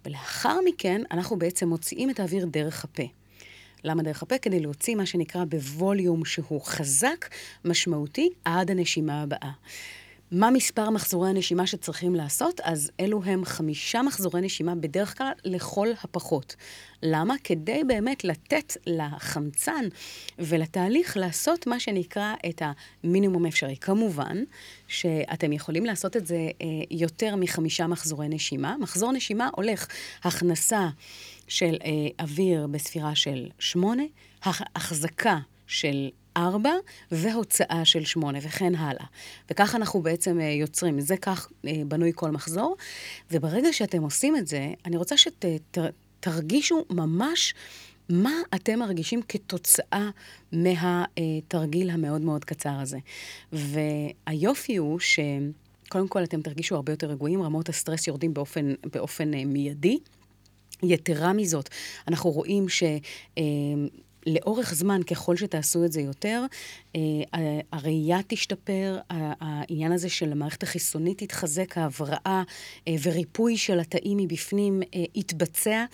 ולאחר מכן אנחנו בעצם מוציאים את האוויר דרך הפה. למה דרך הפה? כדי להוציא מה שנקרא בווליום שהוא חזק, משמעותי, עד הנשימה הבאה. מה מספר מחזורי הנשימה שצריכים לעשות? אז אלו הם חמישה מחזורי נשימה בדרך כלל לכל הפחות. למה? כדי באמת לתת לחמצן ולתהליך לעשות מה שנקרא את המינימום האפשרי. כמובן שאתם יכולים לעשות את זה אה, יותר מחמישה מחזורי נשימה. מחזור נשימה הולך הכנסה של אה, אוויר בספירה של שמונה, החזקה של ארבע והוצאה של שמונה וכן הלאה. וכך אנחנו בעצם אה, יוצרים, זה כך אה, בנוי כל מחזור. וברגע שאתם עושים את זה, אני רוצה שתרגישו ממש מה אתם מרגישים כתוצאה מהתרגיל המאוד מאוד קצר הזה. והיופי הוא ש... קודם כל, אתם תרגישו הרבה יותר רגועים, רמות הסטרס יורדים באופן, באופן אה, מיידי. יתרה מזאת, אנחנו רואים ש... לאורך זמן, ככל שתעשו את זה יותר, אה, הראייה תשתפר, העניין הזה של המערכת החיסונית תתחזק, ההבראה אה, וריפוי של התאים מבפנים אה, יתבצע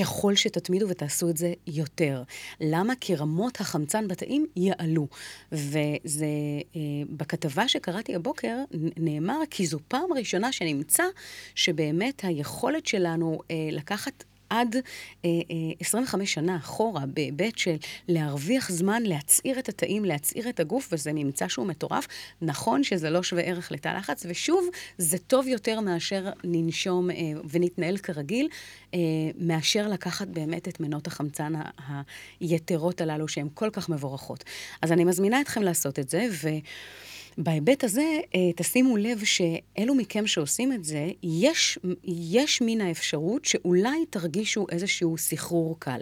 ככל שתתמידו ותעשו את זה יותר. למה? כי רמות החמצן בתאים יעלו. וזה, בכתבה שקראתי הבוקר, נאמר כי זו פעם ראשונה שנמצא שבאמת היכולת שלנו לקחת עד אה, אה, 25 שנה אחורה, בהיבט של להרוויח זמן, להצעיר את התאים, להצעיר את הגוף, וזה ממצא שהוא מטורף. נכון שזה לא שווה ערך לתא לחץ, ושוב, זה טוב יותר מאשר ננשום אה, ונתנהל כרגיל, אה, מאשר לקחת באמת את מנות החמצן היתרות הללו, שהן כל כך מבורכות. אז אני מזמינה אתכם לעשות את זה, ו... בהיבט הזה, אה, תשימו לב שאלו מכם שעושים את זה, יש, יש מן האפשרות שאולי תרגישו איזשהו סחרור קל.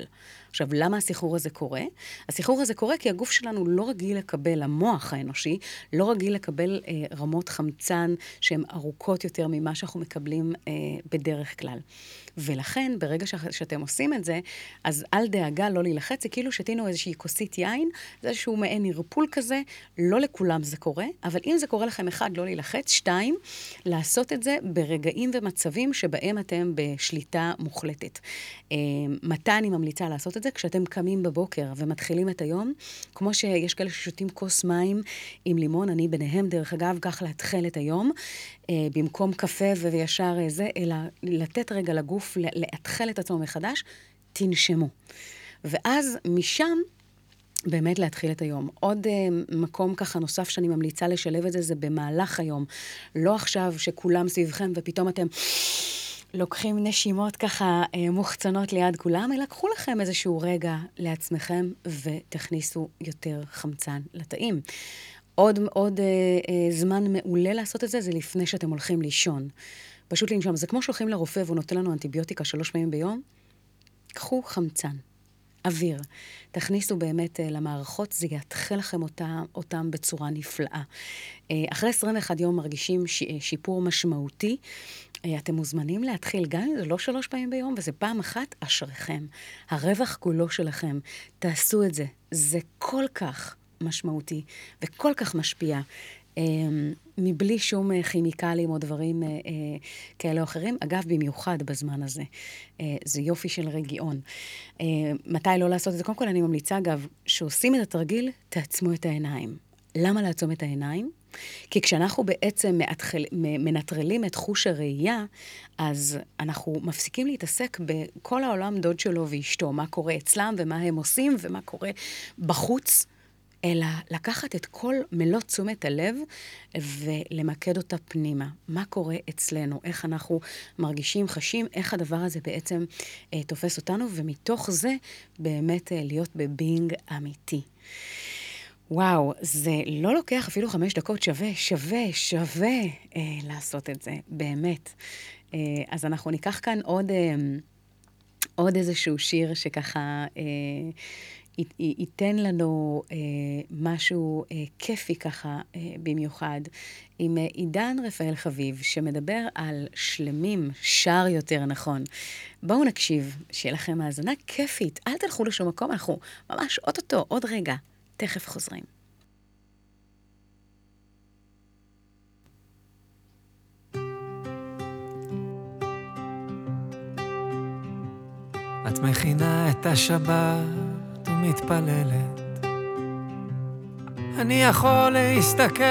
עכשיו, למה הסחרור הזה קורה? הסחרור הזה קורה כי הגוף שלנו לא רגיל לקבל, המוח האנושי, לא רגיל לקבל אה, רמות חמצן שהן ארוכות יותר ממה שאנחנו מקבלים אה, בדרך כלל. ולכן, ברגע ש- שאתם עושים את זה, אז אל דאגה לא להילחץ, זה כאילו שתינו איזושהי כוסית יין, זה איזשהו מעין ערפול כזה, לא לכולם זה קורה, אבל אם זה קורה לכם, אחד, לא להילחץ, שתיים, לעשות את זה ברגעים ומצבים שבהם אתם בשליטה מוחלטת. אה, מתי אני ממליצה לעשות את זה? כשאתם קמים בבוקר ומתחילים את היום, כמו שיש כאלה ששותים כוס מים עם לימון, אני ביניהם, דרך אגב, כך להתחיל את היום, אה, במקום קפה וישר אה, זה, אלא לתת רגע לגוף ל- לאתחל את עצמו מחדש, תנשמו. ואז משם באמת להתחיל את היום. עוד uh, מקום ככה נוסף שאני ממליצה לשלב את זה, זה במהלך היום. לא עכשיו שכולם סביבכם ופתאום אתם לוקחים נשימות ככה uh, מוחצנות ליד כולם, אלא קחו לכם איזשהו רגע לעצמכם ותכניסו יותר חמצן לתאים. עוד, עוד uh, uh, זמן מעולה לעשות את זה, זה לפני שאתם הולכים לישון. פשוט לנשום. זה כמו שהולכים לרופא והוא נותן לנו אנטיביוטיקה שלוש פעמים ביום, קחו חמצן. אוויר. תכניסו באמת uh, למערכות, זה יתחיל לכם אותה, אותם בצורה נפלאה. Uh, אחרי 21 יום מרגישים ש, uh, שיפור משמעותי. Uh, אתם מוזמנים להתחיל, גם אם זה לא שלוש פעמים ביום, וזה פעם אחת, אשריכם. הרווח כולו שלכם. תעשו את זה. זה כל כך משמעותי וכל כך משפיע. מבלי שום אה, כימיקלים או דברים אה, אה, כאלה או אחרים. אגב, במיוחד בזמן הזה. אה, זה יופי של רגיעון. אה, מתי לא לעשות את זה? קודם כל, אני ממליצה, אגב, שעושים את התרגיל, תעצמו את העיניים. למה לעצום את העיניים? כי כשאנחנו בעצם מאתחל, מנטרלים את חוש הראייה, אז אנחנו מפסיקים להתעסק בכל העולם דוד שלו ואשתו, מה קורה אצלם ומה הם עושים ומה קורה בחוץ. אלא לקחת את כל מלוא תשומת הלב ולמקד אותה פנימה. מה קורה אצלנו, איך אנחנו מרגישים, חשים, איך הדבר הזה בעצם אה, תופס אותנו, ומתוך זה באמת אה, להיות בבינג אמיתי. וואו, זה לא לוקח אפילו חמש דקות, שווה, שווה, שווה אה, לעשות את זה, באמת. אה, אז אנחנו ניקח כאן עוד, אה, עוד איזשהו שיר שככה... אה, ייתן לנו אה, משהו אה, כיפי ככה אה, במיוחד, עם אה, עידן רפאל חביב, שמדבר על שלמים, שר יותר נכון. בואו נקשיב, שיהיה לכם האזנה כיפית, אל תלכו לשום מקום, אנחנו ממש אוטוטו, עוד רגע, תכף חוזרים. את מכינה את השבת ומתפללת. אני יכול להסתכל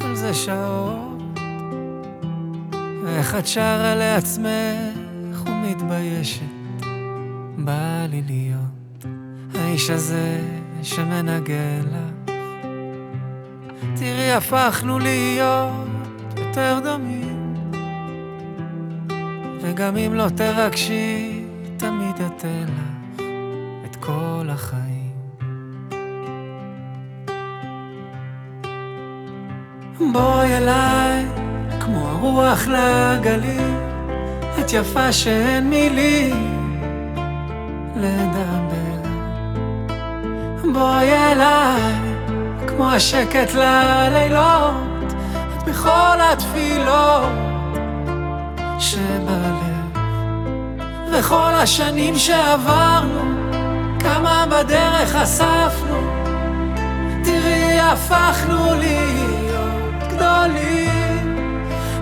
על זה שעות, ואיך את שרה לעצמך ומתביישת. בא לי להיות האיש הזה שמנגן לך. תראי, הפכנו להיות יותר דומים, וגם אם לא תרגשי, תמיד אתן בואי אליי, כמו הרוח לגליל, את יפה שאין מילים לדבר. בואי אליי, כמו השקט ללילות, את בכל התפילות שבלב. וכל השנים שעברנו, כמה בדרך אספנו, תראי, הפכנו להיות גדולים.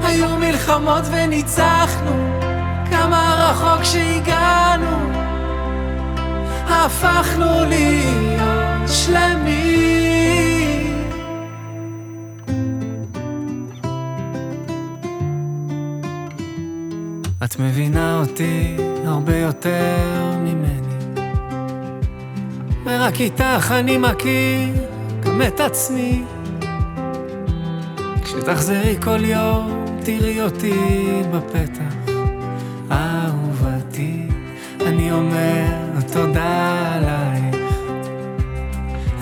היו מלחמות וניצחנו, כמה רחוק שהגענו, הפכנו להיות שלמים. את מבינה אותי, הרבה יותר ממני. ורק איתך אני מכיר גם את עצמי. כשתחזרי כל יום, תראי אותי בפתח. אהובתי, אני אומר תודה עלייך.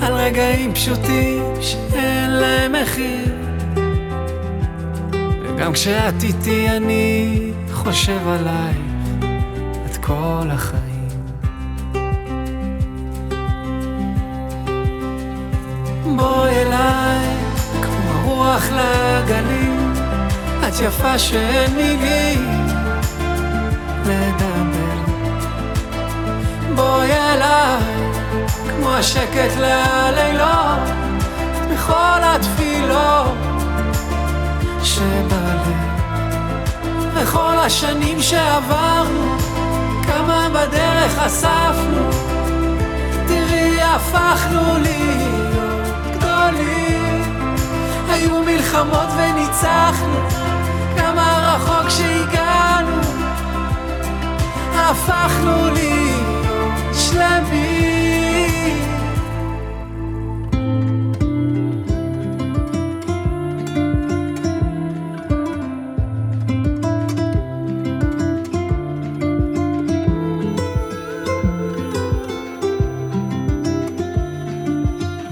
על רגעים פשוטים שאין להם מחיר. וגם כשאת איתי אני חושב עלייך את כל החיים. בואי אליי כמו רוח לגלים, את יפה שאין מילים לדבר. בואי אליי כמו השקט ללילות, מכל התפילות שבלב. וכל השנים שעברנו, כמה בדרך אספנו, תראי הפכנו להיות מלחמות וניצחנו, כמה רחוק שהגענו, הפכנו להיות שלמים.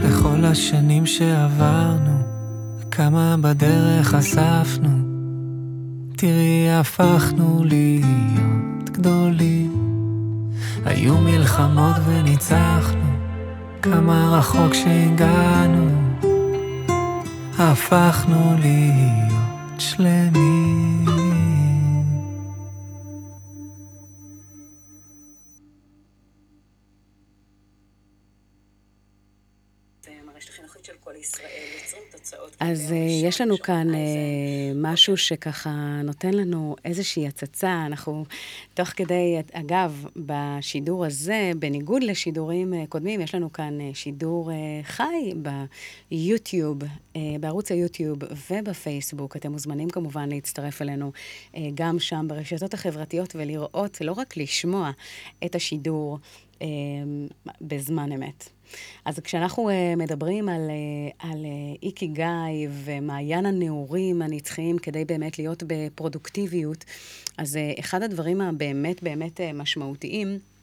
בכל השנים שעברנו, כמה בדרך אספנו, תראי הפכנו להיות גדולים. היו מלחמות וניצחנו, כמה רחוק שהגענו, הפכנו להיות שלמים. אז אה, יש לנו כאן אה, משהו שככה נותן לנו איזושהי הצצה. אנחנו, תוך כדי, אגב, בשידור הזה, בניגוד לשידורים אה, קודמים, יש לנו כאן שידור חי ביוטיוב, בערוץ היוטיוב ובפייסבוק. אתם מוזמנים כמובן להצטרף אלינו גם שם ברשתות החברתיות ולראות, לא רק לשמוע את השידור בזמן אמת. אז כשאנחנו uh, מדברים על, uh, על uh, איקי גיא ומעיין הנעורים הנצחיים כדי באמת להיות בפרודוקטיביות, אז אחד הדברים הבאמת באמת משמעותיים, אה,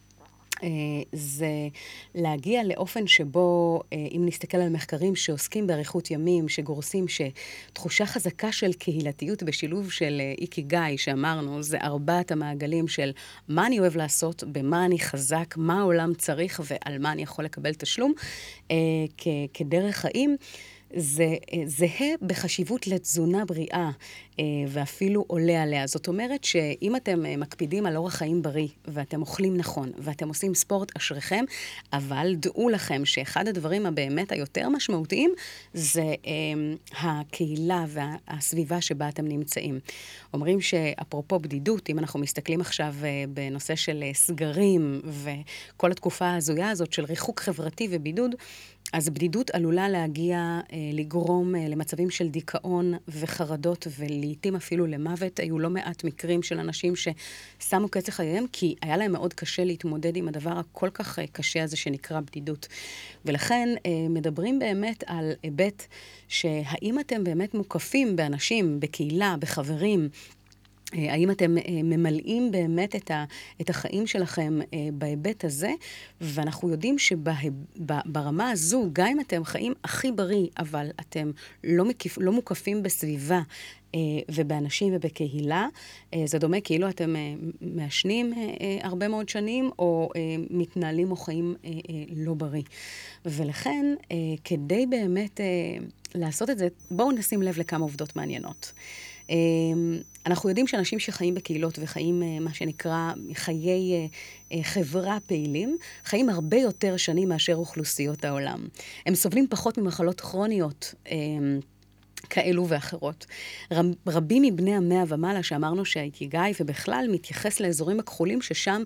זה להגיע לאופן שבו, אה, אם נסתכל על מחקרים שעוסקים באריכות ימים, שגורסים שתחושה חזקה של קהילתיות בשילוב של אה, איקי גיא, שאמרנו, זה ארבעת המעגלים של מה אני אוהב לעשות, במה אני חזק, מה העולם צריך ועל מה אני יכול לקבל תשלום, כדרך חיים. זה זהה בחשיבות לתזונה בריאה, אה, ואפילו עולה עליה. זאת אומרת שאם אתם אה, מקפידים על אורח חיים בריא, ואתם אוכלים נכון, ואתם עושים ספורט, אשריכם, אבל דעו לכם שאחד הדברים הבאמת היותר משמעותיים, זה אה, הקהילה והסביבה שבה אתם נמצאים. אומרים שאפרופו בדידות, אם אנחנו מסתכלים עכשיו בנושא של סגרים, וכל התקופה ההזויה הזאת של ריחוק חברתי ובידוד, אז בדידות עלולה להגיע, אה, לגרום אה, למצבים של דיכאון וחרדות, ולעיתים אפילו למוות. היו לא מעט מקרים של אנשים ששמו קץ לחייהם, כי היה להם מאוד קשה להתמודד עם הדבר הכל כך אה, קשה הזה שנקרא בדידות. ולכן מדברים באמת על היבט שהאם אתם באמת מוקפים באנשים, בקהילה, בחברים, האם אתם אה, ממלאים באמת את, ה, את החיים שלכם אה, בהיבט הזה? ואנחנו יודעים שברמה הזו, גם אם אתם חיים הכי בריא, אבל אתם לא, מקיף, לא מוקפים בסביבה ובאנשים ובקהילה, זה דומה כאילו אתם מעשנים הרבה מאוד שנים, או מתנהלים או חיים לא בריא. ולכן, כדי באמת לעשות את זה, בואו נשים לב לכמה עובדות מעניינות. אנחנו יודעים שאנשים שחיים בקהילות וחיים, מה שנקרא, חיי חברה פעילים, חיים הרבה יותר שנים מאשר אוכלוסיות העולם. הם סובלים פחות ממחלות כרוניות. כאלו ואחרות. רב, רבים מבני המאה ומעלה שאמרנו שהאיקיגאי ובכלל מתייחס לאזורים הכחולים ששם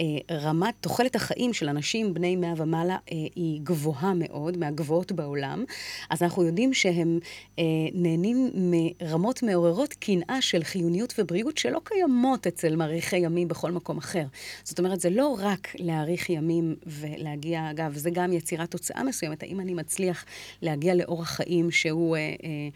אה, רמת תוחלת החיים של אנשים בני מאה ומעלה אה, היא גבוהה מאוד, מהגבוהות בעולם. אז אנחנו יודעים שהם אה, נהנים מרמות מעוררות קנאה של חיוניות ובריאות שלא קיימות אצל מאריכי ימים בכל מקום אחר. זאת אומרת, זה לא רק להאריך ימים ולהגיע, אגב, זה גם יצירת תוצאה מסוימת, האם אני מצליח להגיע לאורח חיים שהוא... אה, אה,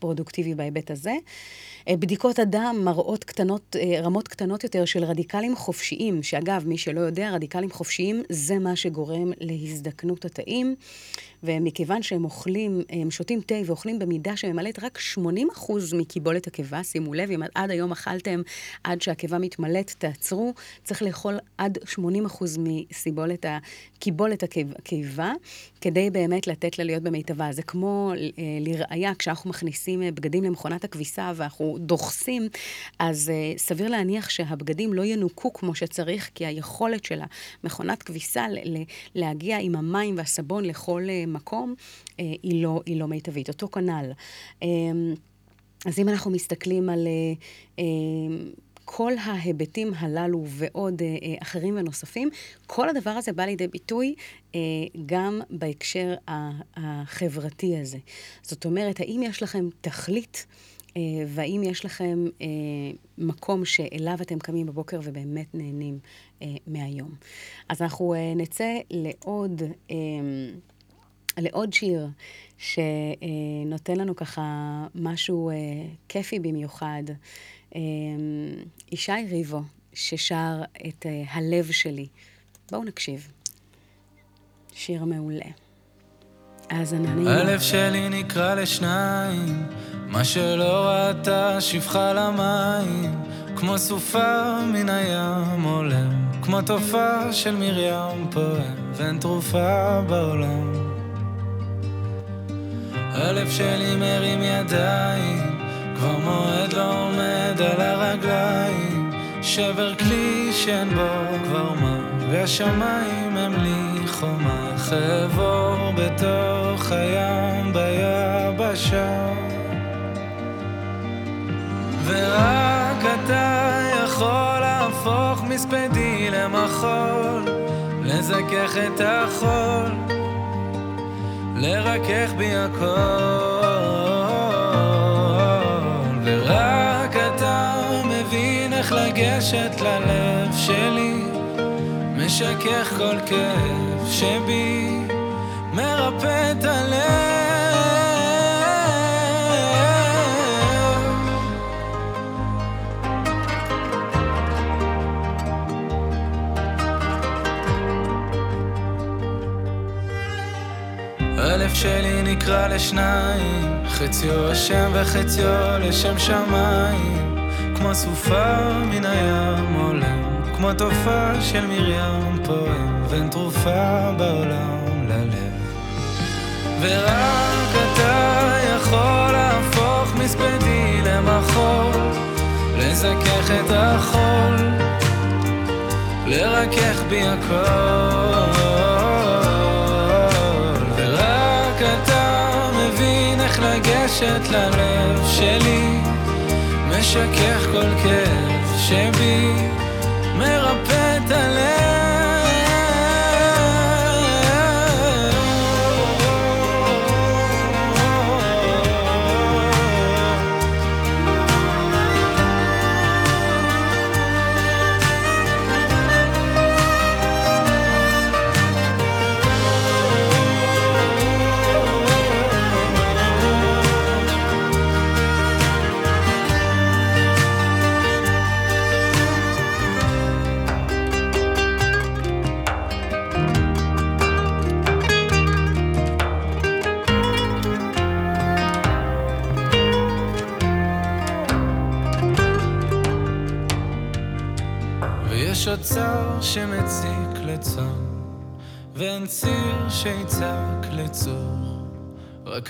פרודוקטיבי בהיבט הזה. אה, בדיקות הדם מראות קטנות, אה, רמות קטנות יותר של רדיקלים חופשיים, שאגב, מי שלא יודע, רדיקלים חופשיים זה מה שגורם להזדקנות התאים. ומכיוון שהם אוכלים, הם שותים תה ואוכלים במידה שממלאת רק 80% מקיבולת הקיבה, שימו לב, אם עד היום אכלתם עד שהקיבה מתמלאת, תעצרו, צריך לאכול עד 80% מסיבולת קיבולת הקיבה, כדי באמת לתת לה להיות במיטבה. זה כמו, אה, לראיה, כשאנחנו מכניסים אה, בגדים למכונת הכביסה ואנחנו דוחסים, אז אה, סביר להניח שהבגדים לא ינוקו כמו שצריך, כי היכולת של המכונת כביסה להגיע עם המים והסבון לכל מקום, היא לא, היא לא מיטבית. אותו כנ"ל. אז אם אנחנו מסתכלים על... כל ההיבטים הללו ועוד אה, אה, אחרים ונוספים, כל הדבר הזה בא לידי ביטוי אה, גם בהקשר החברתי הזה. זאת אומרת, האם יש לכם תכלית אה, והאם יש לכם אה, מקום שאליו אתם קמים בבוקר ובאמת נהנים אה, מהיום. אז אנחנו אה, נצא לעוד, אה, לעוד שיר. שנותן לנו ככה משהו אה, כיפי במיוחד. אמ, ישי ריבו, ששר את אה, הלב שלי. בואו נקשיב. שיר מעולה. אז אני... הלב שלי נקרע לשניים, מה שלא ראתה שפחה למים, כמו סופה מן הים עולם, כמו תופעה של מרים פועם, ואין תרופה בעולם. הלב שלי מרים ידיים, כבר מועד לא עומד על הרגליים, שבר כלי שאין בו כבר מה, והשמיים הם לי חומה, חבור בתוך הים ביבשה. ורק אתה יכול להפוך מספדי למחול, לזכך את החול, לרכך בי הכל. איך לגשת ללב שלי, משכך כל כאב שבי, מרפא את הלב. הלב שלי נקרע לשניים, חציו השם וחציו לשם שמיים, כמו סופה מן הים עולם, כמו תופעה של מרים פועם, ואין תרופה בעולם ללב. ורק אתה יכול להפוך מספדי למחול, לזכך את החול, לרכך בי הכל. ורק אתה מבין איך לגשת ללב שלי, משכך כל כאב שבי, מרפא את הלב.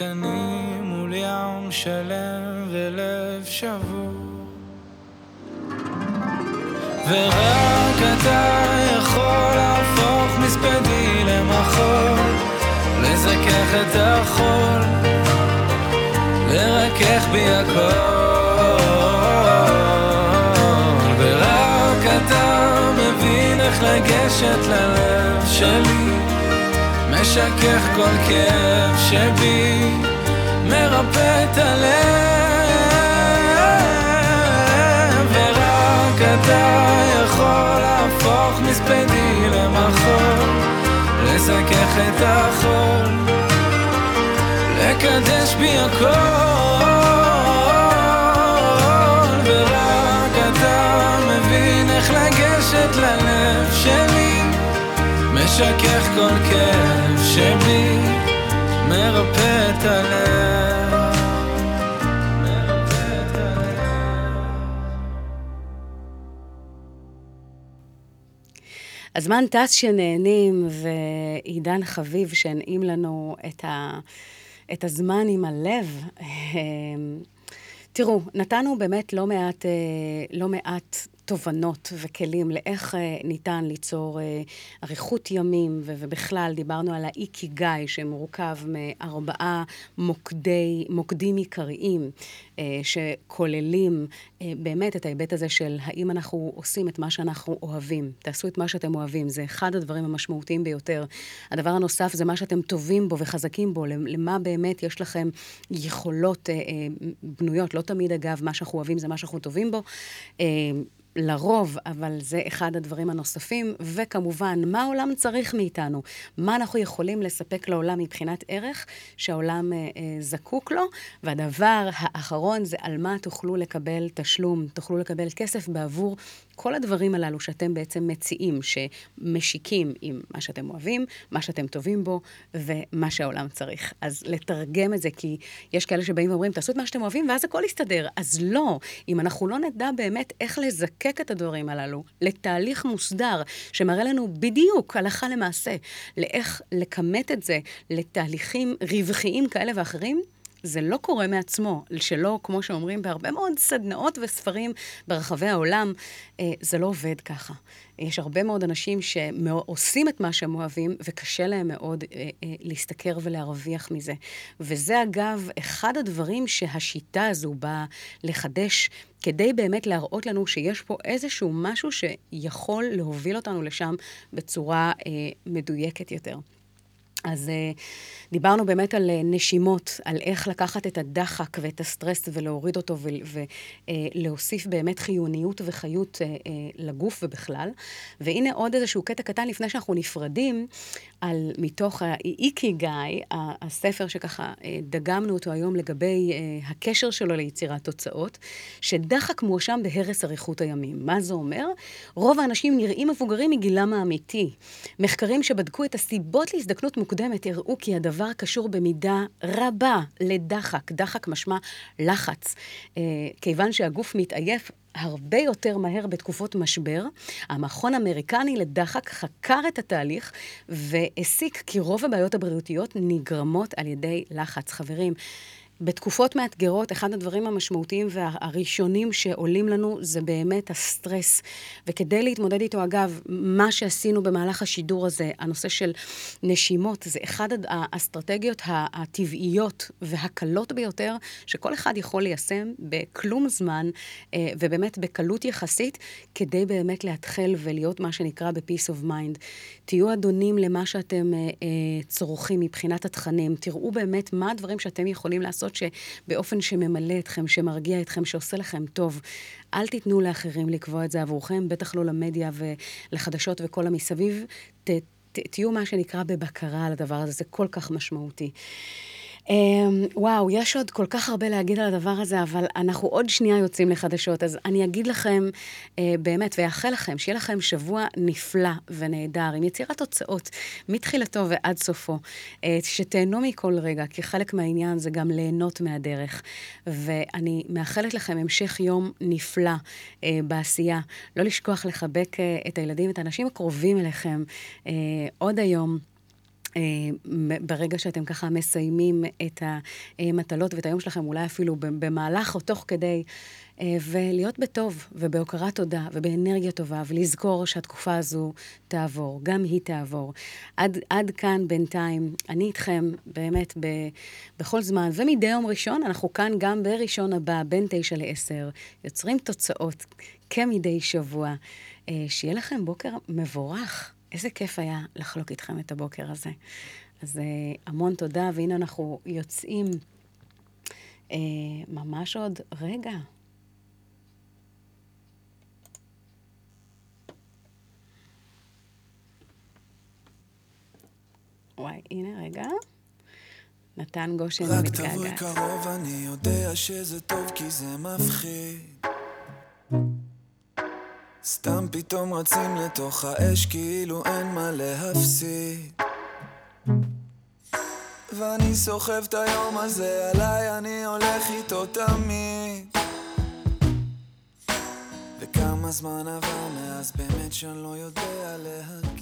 אני מול ים שלם ולב שבור. ורק אתה יכול להפוך מספדי למחול, לזכך את החול, לרכך הכל, ורק אתה מבין איך לגשת ללב שלי, משכך כל כאב שבי, מרפא את הלב, ורק אתה יכול להפוך מספדי למחול, לזכך את החול. לקדש בי הכל, ורק אתה מבין איך לגשת ללב שלי, משכך כל כאב שבי, מרפא את. הזמן טס שנהנים, ועידן חביב שהנעים לנו את, ה, את הזמן עם הלב. אמ, תראו, נתנו באמת לא מעט, אה, לא מעט תובנות וכלים לאיך אה, ניתן ליצור אה, אריכות ימים, ובכלל דיברנו על האיקיגאי שמורכב מארבעה מוקדי, מוקדים עיקריים אה, שכוללים באמת את ההיבט הזה של האם אנחנו עושים את מה שאנחנו אוהבים. תעשו את מה שאתם אוהבים, זה אחד הדברים המשמעותיים ביותר. הדבר הנוסף זה מה שאתם טובים בו וחזקים בו, למה באמת יש לכם יכולות בנויות. לא תמיד, אגב, מה שאנחנו אוהבים זה מה שאנחנו טובים בו. לרוב, אבל זה אחד הדברים הנוספים, וכמובן, מה העולם צריך מאיתנו? מה אנחנו יכולים לספק לעולם מבחינת ערך שהעולם אה, אה, זקוק לו? והדבר האחרון זה על מה תוכלו לקבל תשלום, תוכלו לקבל כסף בעבור כל הדברים הללו שאתם בעצם מציעים, שמשיקים עם מה שאתם אוהבים, מה שאתם טובים בו, ומה שהעולם צריך. אז לתרגם את זה, כי יש כאלה שבאים ואומרים, תעשו את מה שאתם אוהבים, ואז הכל יסתדר. אז לא, אם אנחנו לא נדע באמת איך לזקק את הדברים הללו לתהליך מוסדר, שמראה לנו בדיוק, הלכה למעשה, לאיך לכמת את זה לתהליכים רווחיים כאלה ואחרים, זה לא קורה מעצמו, שלא, כמו שאומרים, בהרבה מאוד סדנאות וספרים ברחבי העולם, אה, זה לא עובד ככה. יש הרבה מאוד אנשים שעושים את מה שהם אוהבים, וקשה להם מאוד אה, אה, להשתכר ולהרוויח מזה. וזה, אגב, אחד הדברים שהשיטה הזו באה לחדש, כדי באמת להראות לנו שיש פה איזשהו משהו שיכול להוביל אותנו לשם בצורה מדויקת יותר. אז uh, דיברנו באמת על uh, נשימות, על איך לקחת את הדחק ואת הסטרס ולהוריד אותו ולהוסיף uh, באמת חיוניות וחיות uh, uh, לגוף ובכלל. והנה עוד איזשהו קטע קטן לפני שאנחנו נפרדים, על מתוך האיקיגאי, הספר שככה uh, דגמנו אותו היום לגבי uh, הקשר שלו ליצירת תוצאות, שדחק מואשם בהרס אריכות הימים. מה זה אומר? רוב האנשים נראים מבוגרים מגילם האמיתי. מחקרים שבדקו את הסיבות להזדקנות מוקדמת הראו כי הדבר קשור במידה רבה לדחק. דחק משמע לחץ. אה, כיוון שהגוף מתעייף, הרבה יותר מהר בתקופות משבר. המכון האמריקני לדחק חקר את התהליך והסיק כי רוב הבעיות הבריאותיות נגרמות על ידי לחץ. חברים, בתקופות מאתגרות, אחד הדברים המשמעותיים והראשונים שעולים לנו זה באמת הסטרס. וכדי להתמודד איתו, אגב, מה שעשינו במהלך השידור הזה, הנושא של נשימות, זה אחד האסטרטגיות הטבעיות והקלות ביותר, שכל אחד יכול ליישם בכלום זמן, אה, ובאמת בקלות יחסית, כדי באמת להתחיל ולהיות מה שנקרא ב-peace of mind. תהיו אדונים למה שאתם אה, אה, צורכים מבחינת התכנים, תראו באמת מה הדברים שאתם יכולים לעשות שבאופן שממלא אתכם, שמרגיע אתכם, שעושה לכם טוב. אל תיתנו לאחרים לקבוע את זה עבורכם, בטח לא למדיה ולחדשות וכל המסביב. ת, ת, תהיו מה שנקרא בבקרה על הדבר הזה, זה כל כך משמעותי. Um, וואו, יש עוד כל כך הרבה להגיד על הדבר הזה, אבל אנחנו עוד שנייה יוצאים לחדשות, אז אני אגיד לכם uh, באמת, ואאחל לכם, שיהיה לכם שבוע נפלא ונהדר, עם יצירת תוצאות, מתחילתו ועד סופו. Uh, שתהנו מכל רגע, כי חלק מהעניין זה גם ליהנות מהדרך. ואני מאחלת לכם המשך יום נפלא uh, בעשייה. לא לשכוח לחבק uh, את הילדים, את האנשים הקרובים אליכם uh, עוד היום. אה, ברגע שאתם ככה מסיימים את המטלות ואת היום שלכם, אולי אפילו במהלך או תוך כדי, אה, ולהיות בטוב ובהוקרת תודה ובאנרגיה טובה, ולזכור שהתקופה הזו תעבור, גם היא תעבור. עד, עד כאן בינתיים, אני איתכם באמת ב, בכל זמן, ומדי יום ראשון, אנחנו כאן גם בראשון הבא, בין תשע לעשר, יוצרים תוצאות כמדי שבוע. אה, שיהיה לכם בוקר מבורך. איזה כיף היה לחלוק איתכם את הבוקר הזה. אז אה, המון תודה, והנה אנחנו יוצאים אה, ממש עוד רגע. וואי, הנה רגע. נתן גושן רק תבואי. קרוב, אני יודע שזה טוב כי זה מפחיד. סתם פתאום רצים לתוך האש כאילו אין מה להפסיד. ואני סוחב את היום הזה עליי, אני הולך איתו תמיד. וכמה זמן עבר מאז באמת שאני לא יודע להגיד.